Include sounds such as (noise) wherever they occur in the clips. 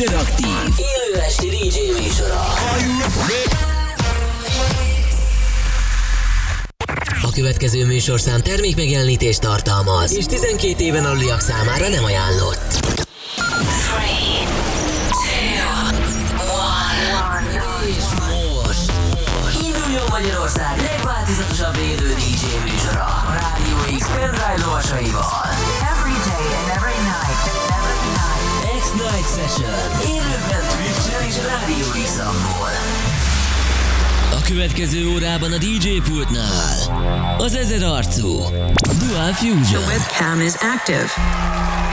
Interaktív, élő esti DJ műsora. A következő műsorszám termékmegjelenítést tartalmaz, és 12 éven aluliak számára nem ajánlott. 3, 2, 1. És most induljon Magyarország legváltozatosabb élő DJ műsora a Rádió X pendrive lovasaival. Session. Élőben Twitch-en és Rádió x A következő órában a DJ pultnál az ezer arcú Dual Fusion. Webcam is active.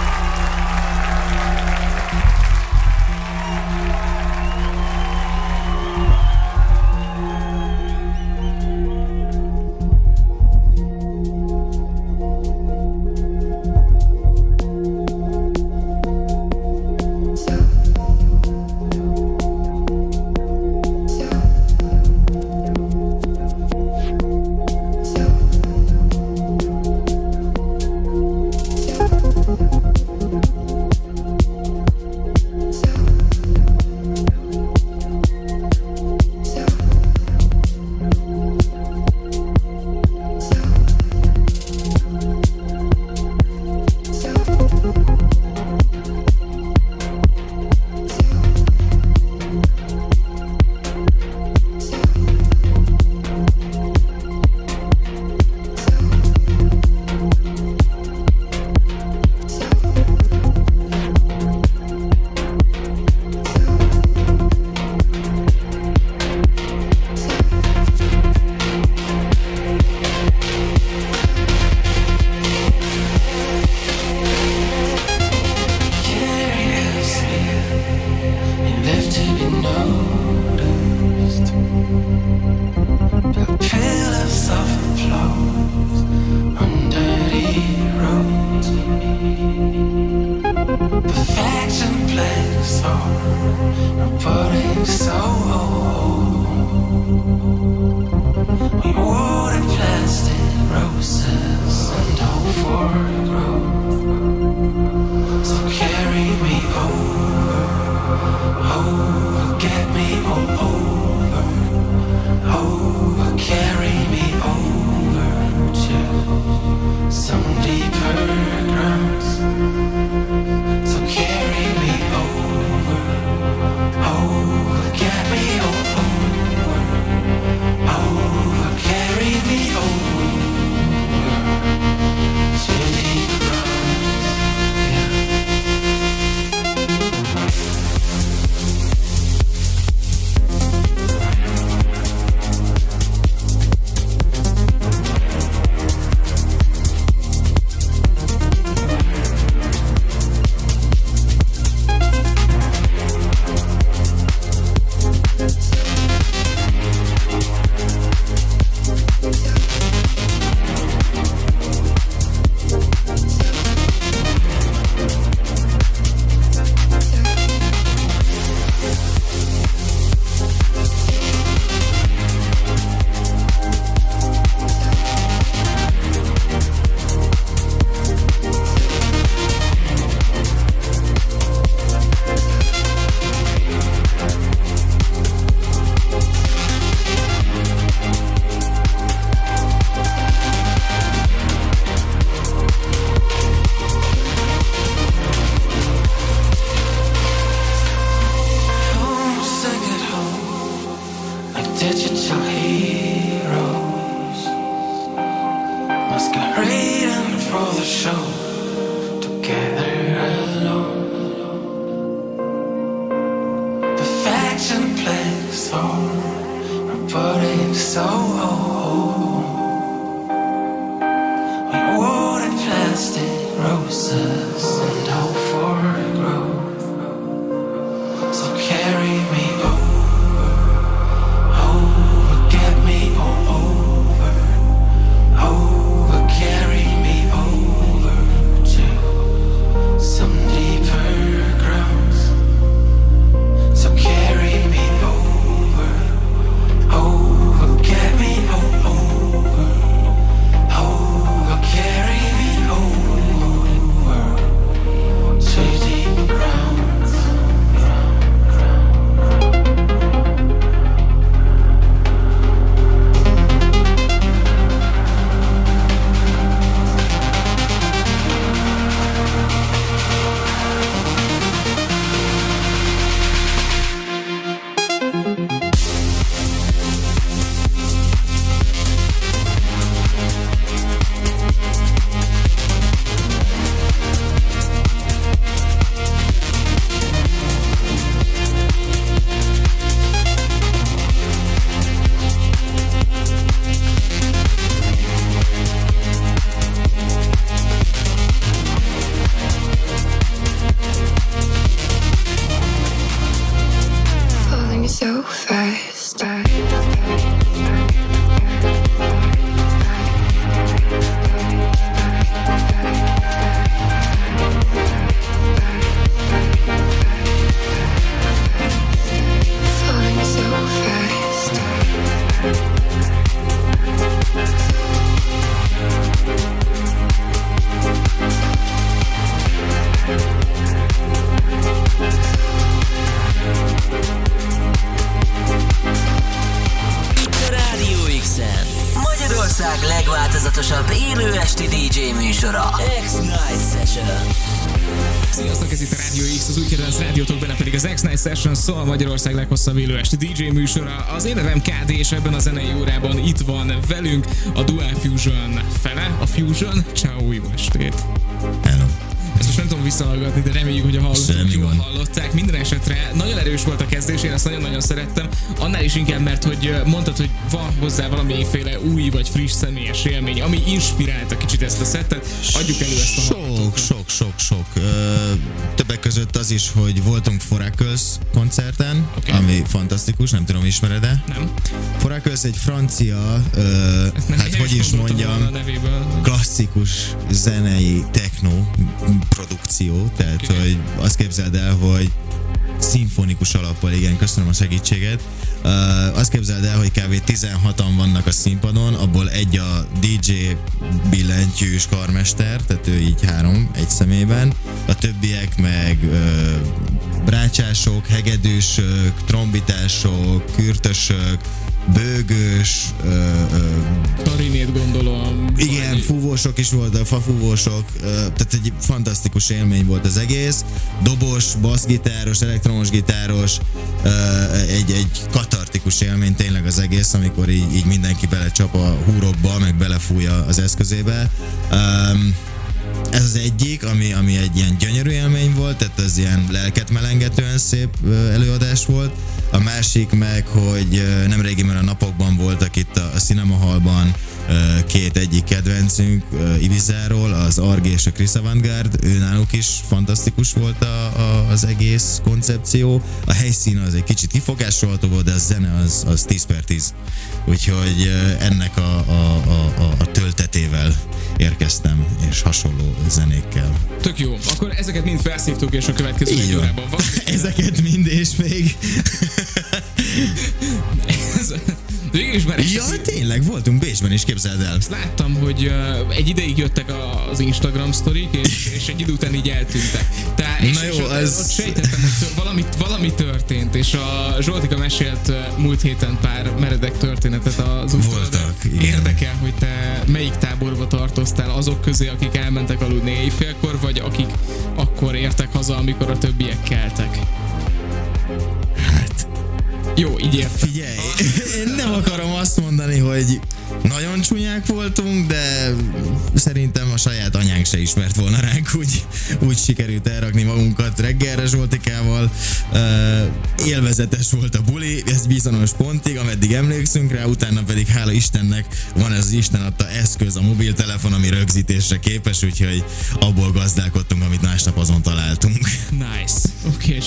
Szól Magyarország leghosszabb élő esti DJ műsora. Az én nevem KD, és ebben a zenei órában itt van velünk a Dual Fusion fele, a Fusion. Ciao, jó estét! Hello. Ezt most nem tudom visszahallgatni, de reméljük, hogy a hallgatók jól hallották. Minden esetre nagyon erős volt a kezdés, én ezt nagyon-nagyon szerettem. Annál is inkább, mert hogy mondtad, hogy van hozzá valamiféle új vagy friss személyes élmény, ami inspirálta kicsit ezt a szettet. Adjuk elő ezt a Sok, sok, sok, sok. Ö, többek között az is, hogy voltunk Foracles koncerten, Oké. ami fantasztikus, nem tudom, ismered-e? Nem? Foracles egy francia, ö, Nem hát hogy is mondjam, klasszikus zenei techno produkció, tehát Oké. hogy azt képzeld el, hogy szimfonikus alappal, igen, köszönöm a segítséget. Uh, azt képzeld el, hogy kb. 16-an vannak a színpadon, abból egy a DJ billentyűs karmester, tehát ő így három egy szemében, a többiek meg uh, brácsások, hegedűsök, trombitások, kürtösök, bőgős, Tarinét gondolom. igen, vagy- fúvósok is voltak, fafúvósok, ö, tehát egy fantasztikus élmény volt az egész. Dobos, basszgitáros, elektromos gitáros, ö, egy, egy katartikus élmény tényleg az egész, amikor így, így mindenki belecsap a húrokba, meg belefújja az eszközébe. Um, ez az egyik, ami, ami egy ilyen gyönyörű élmény volt, tehát ez ilyen lelket melengetően szép előadás volt. A másik meg, hogy nem régiben a napokban voltak itt a, a Cinema Hallban két egyik kedvencünk Ibizáról, az Arg és a Chris Avantgard, ő náluk is fantasztikus volt a, a, az egész koncepció. A helyszín az egy kicsit kifogásolható volt, de a zene az, az 10 per 10. Úgyhogy ennek a, a, a, a, a töltetével érkeztem, és hasonló zenékkel. Tök jó. Akkor ezeket mind felszívtuk, és a következő Így órában van. (laughs) Ezeket mind és még. (laughs) Ez- Végül is már Ja, tényleg, voltunk Bécsben is, képzeld el. Láttam, hogy uh, egy ideig jöttek a- az Instagram sztorik, és, és egy idő után így eltűntek. Tehát, és, Na jó, és ott, ez- ott sejtettem, hogy valami, valami történt, és a Zsoltika mesélt múlt héten pár meredek történetet az útról, Voltak. Érdekel, hogy te melyik táborba tartoztál, azok közé, akik elmentek aludni éjfélkor, vagy akik akkor értek haza, amikor a többiek keltek. Hát, Jó, így figyelj, én nem akarom azt mondani, hogy nagyon csúnyák voltunk, de szerintem a saját anyánk se ismert volna ránk, úgy, úgy sikerült elrakni magunkat reggelre Zsoltikával. Uh, élvezetes volt a buli, ez bizonyos pontig, ameddig emlékszünk rá, utána pedig hála Istennek van ez az Isten adta eszköz, a mobiltelefon, ami rögzítésre képes, úgyhogy abból gazdálkodtunk, amit másnap azon találtunk. Nice. Oké, és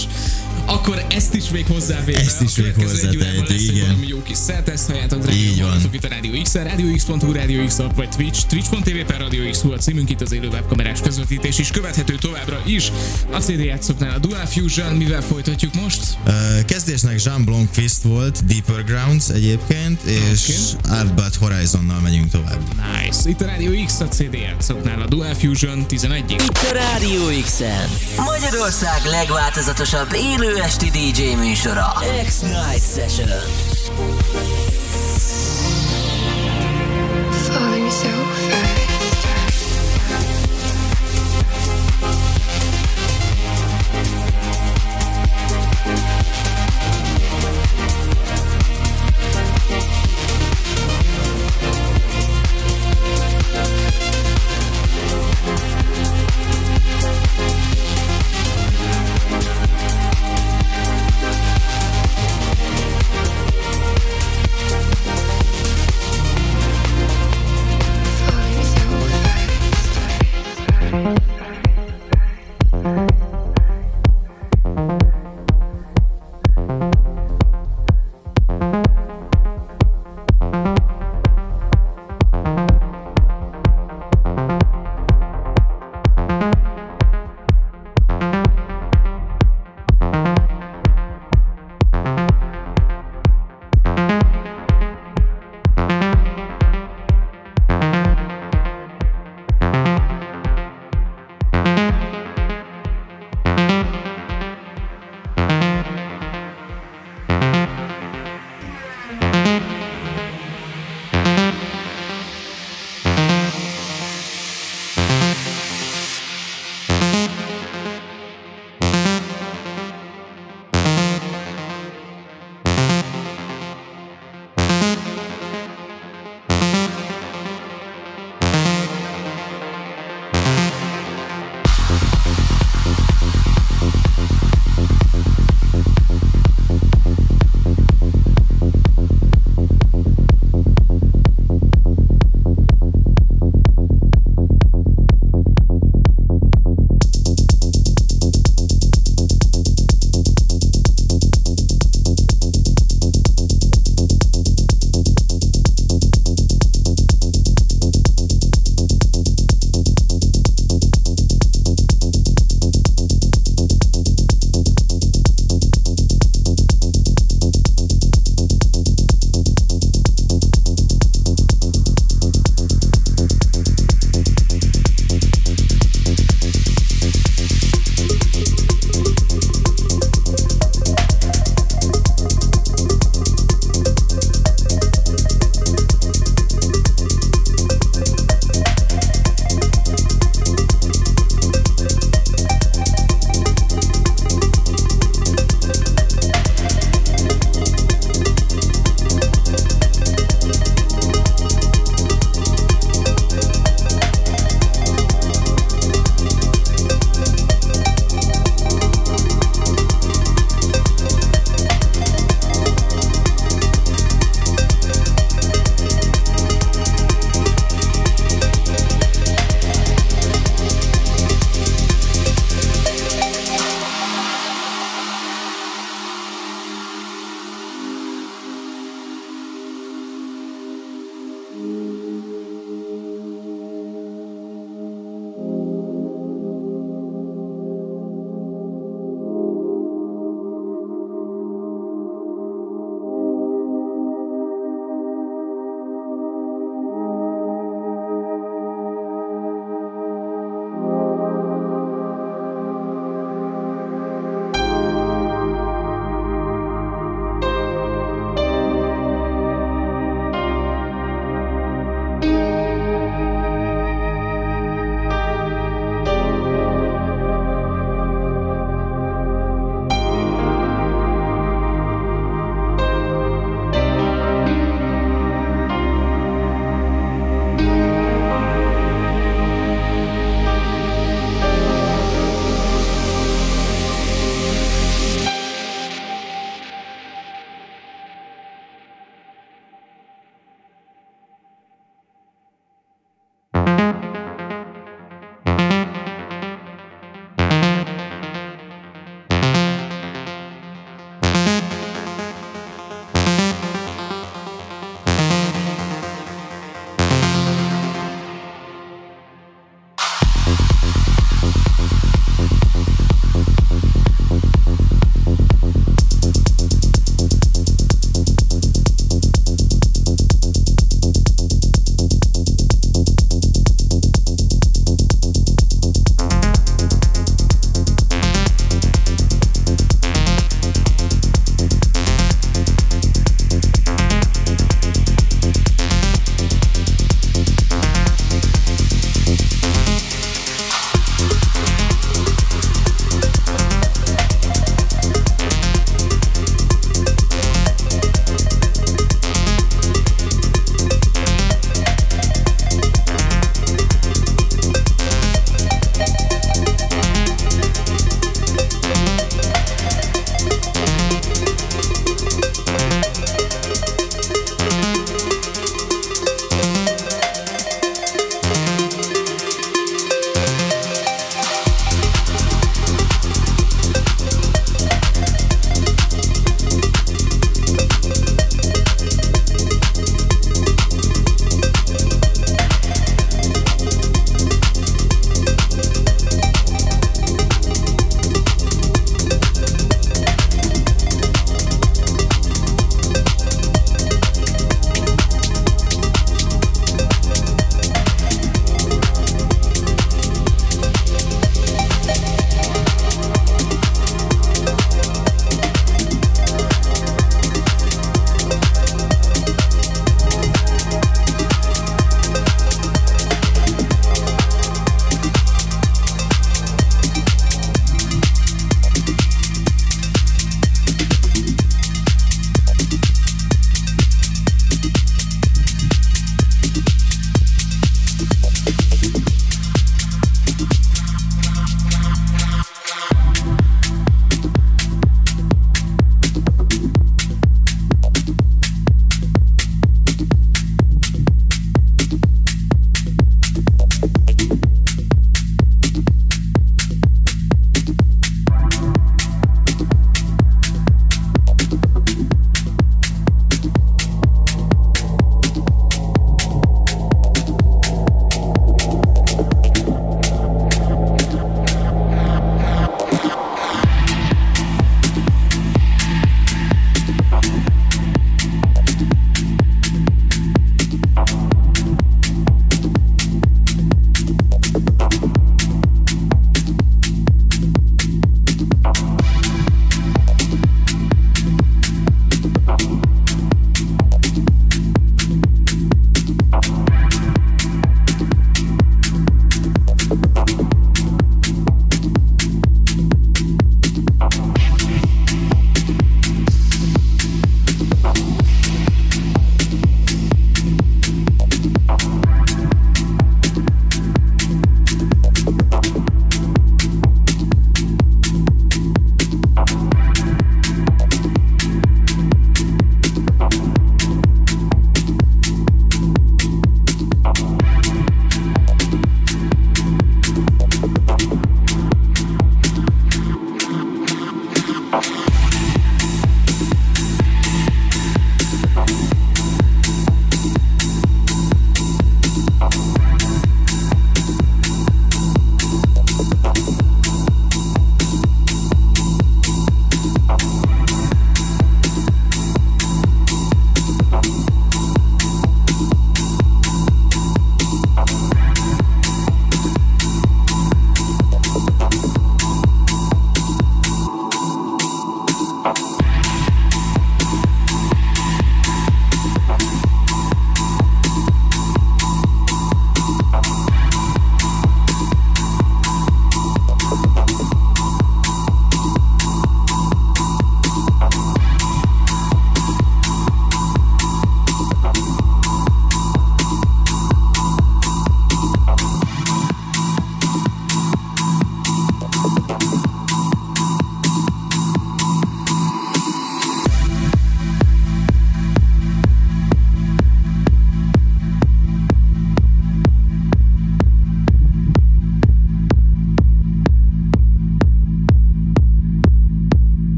akkor ezt is még hozzávéve. Ezt is még hozzátehetjük, igen. valami jó kis halljátok drága Így van. hallgatók itt a Radio X-en, radiox.hu, Radio X app, vagy Twitch, twitch.tv per Radio X a címünk itt az élő webkamerás közvetítés is követhető továbbra is. A CD játszoknál a Dual Fusion, mivel folytatjuk most? Ö, Kezdésnek Jean Blomqvist volt, Deeper Grounds egyébként, és Oké. Artbat Horizonnal megyünk tovább. Nice. Itt a Radio X a CD játszoknál a Dual Fusion 11 Itt a Rádió X-en. Magyarország legváltozatosabb élő esti DJ műsora. X-Night Session. So fast.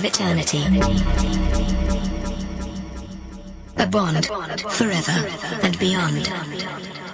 Of eternity. A bond forever and beyond.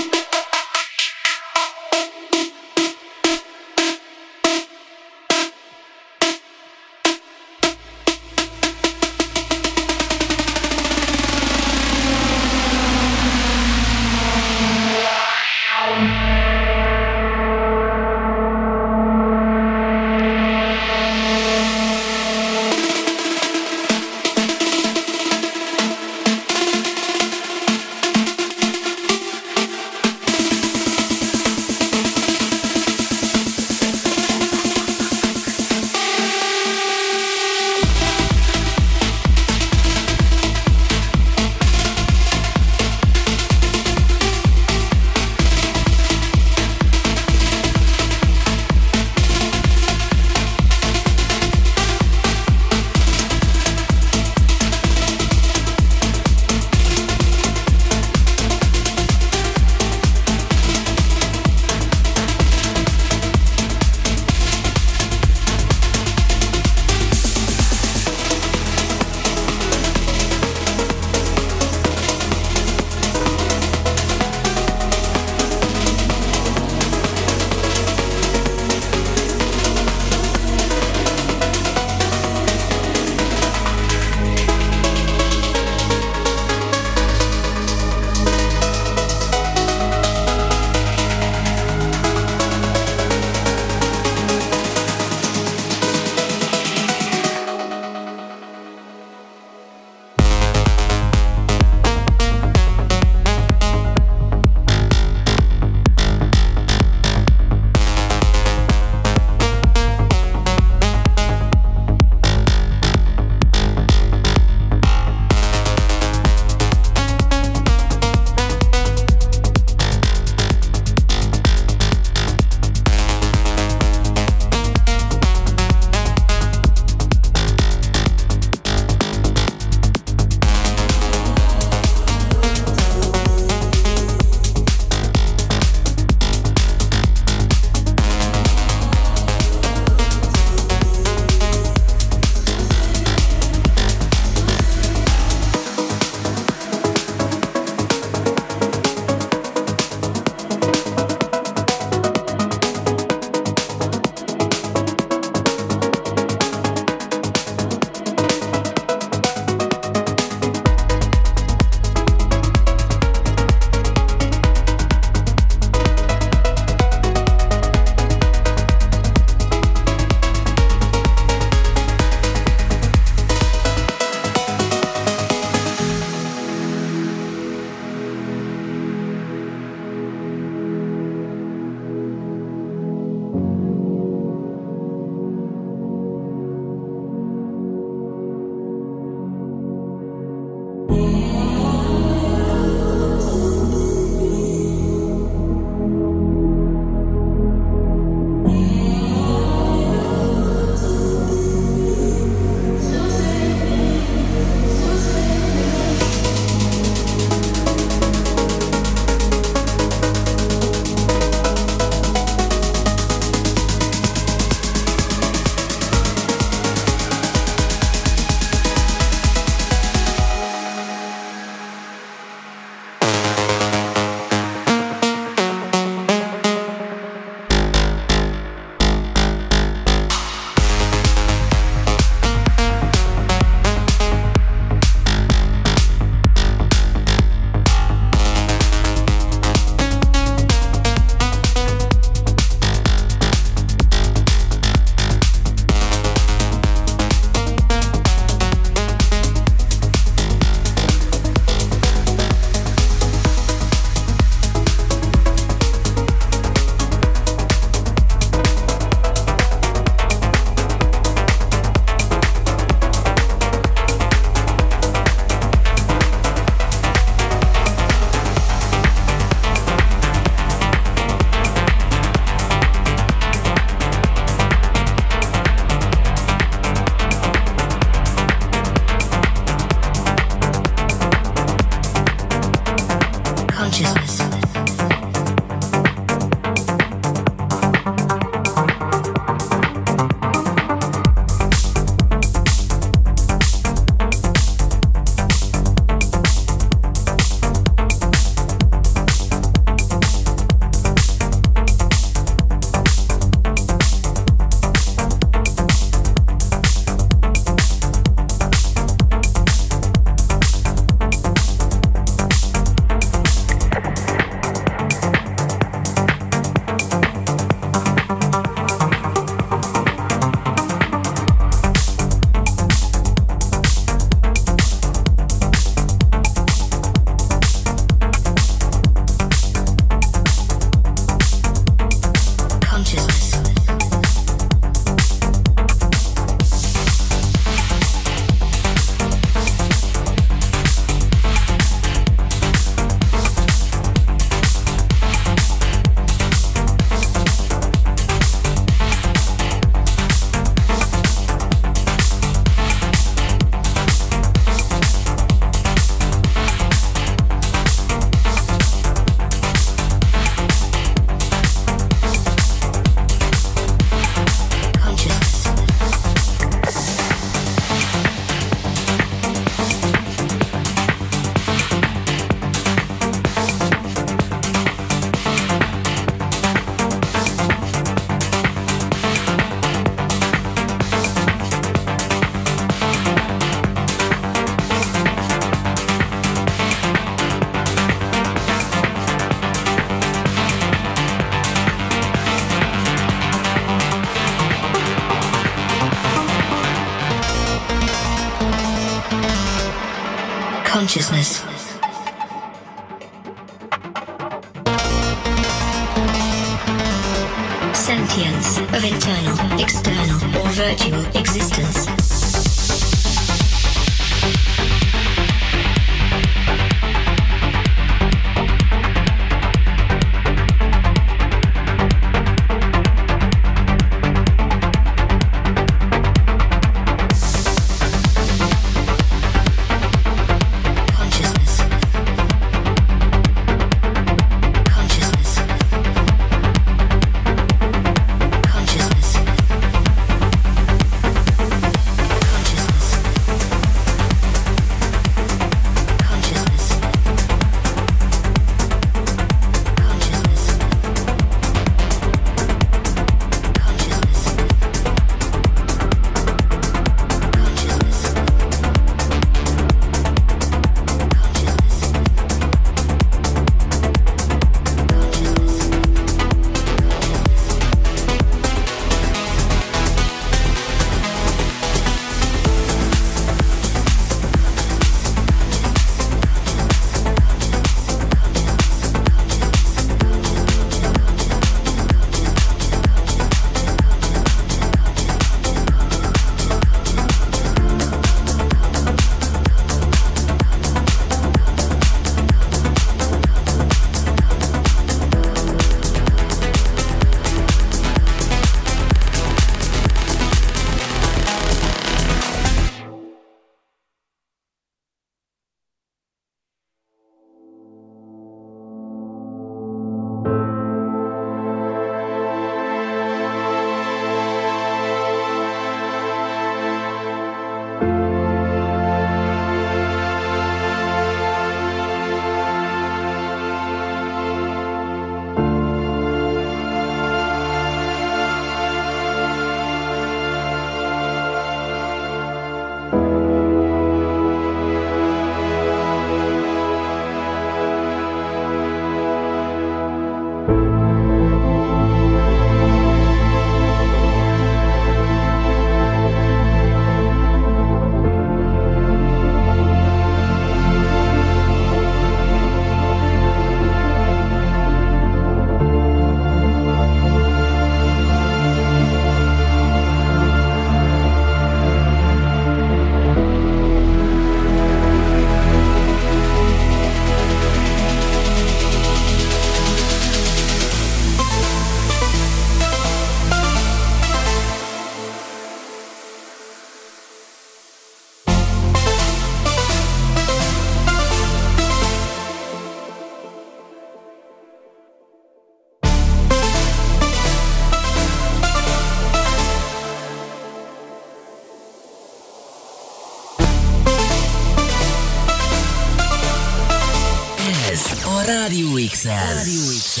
Rádió x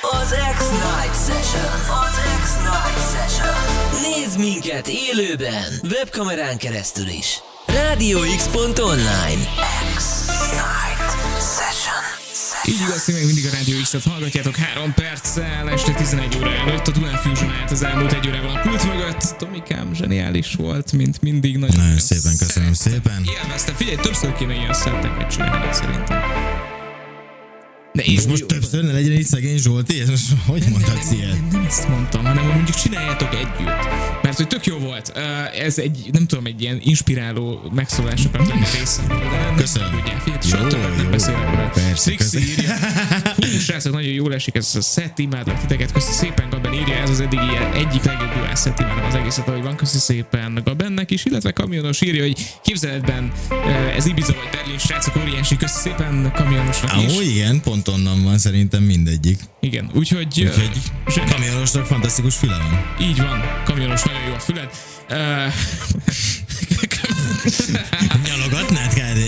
Az X-Night Session. Az X-Night Session. Nézd minket élőben, webkamerán keresztül is. RádioX.online X-Night Session. Így igaz, ti még mindig a Rádió X-et hallgatjátok 3 perccel, este 11 óra előtt a Dual Fusion állt az elmúlt egy órában a pult mögött. Tomikám zseniális volt, mint mindig. Nagyon, Nagyon szépen köszönöm szépen. Élveztem. Figyelj, többször kéne ilyen szetteket csinálni szerintem. De én És most többször ne legyen itt szegény Zsolti? Ez most hogy mondhatsz ilyet? Nem ezt mondtam, hanem hogy mondjuk csináljátok együtt. Mert hogy tök jó volt. Ez egy, nem tudom, egy ilyen inspiráló megszólás akart lenni részemről. Köszönöm. Tudják, figyelj, Jó, soha többet nem jó. beszélek. Persze, Trixi írja. (laughs) Hú, srácok, nagyon jól esik ez a szett, imádlak titeket. Köszi szépen, Gaben írja, ez az eddig ilyen egyik legjobb duál szett, imádom az egészet, ahogy van. Köszi szépen Gabennek is, illetve Kamionos írja, hogy képzeletben ö, ez Ibiza vagy Berlin, srácok, óriási. Köszi szépen Kamionosnak is. Ó, igen, pont onnan van szerintem mindegyik. Igen, úgyhogy, ö, Úgyhogy zseni- kamionosnak fantasztikus füle van. így van, kamionos, nagyon jó a füled. Uh, (laughs) Nyalogatnád, Kádi?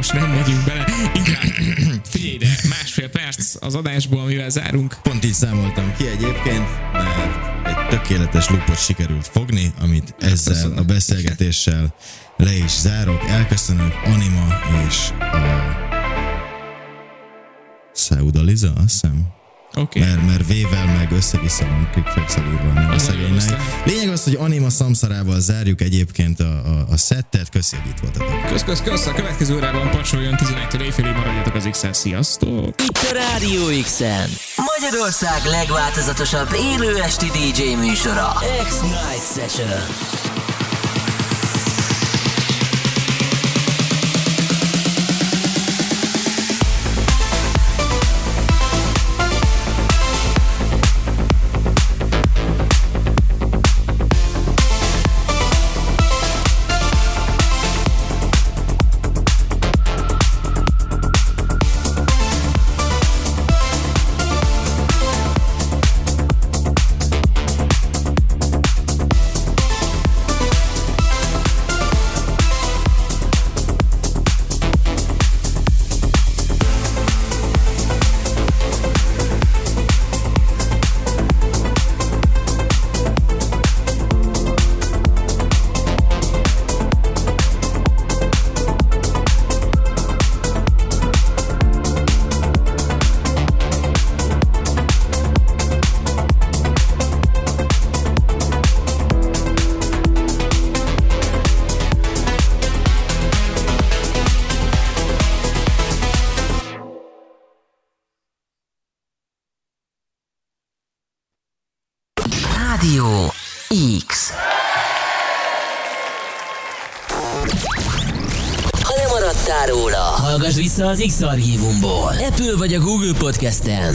Most nem megyünk bele. Inkább (coughs) figyelj ide, másfél perc az adásból, amivel zárunk. Pont így számoltam ki egyébként, mert egy tökéletes lupot sikerült fogni, amit ezzel Köszönöm. a beszélgetéssel le is zárok. Elköszönök Anima és a Seudaliza, azt hiszem. Okay. Mert, mert V-vel meg össze-vissza van kriksexel írva a szegénynek. Lényeg az, hogy Anima szamszarával zárjuk egyébként a, a, a szettet. Köszi, hogy itt voltatok. Kösz, kösz, kösz. A következő órában pacsoljon 11-től éjfélig maradjatok az x Sziasztok! Itt a Rádió x Magyarország legváltozatosabb élő esti DJ műsora. X-Night Session. Az X-Archívumból. Apple vagy a Google Podcasten,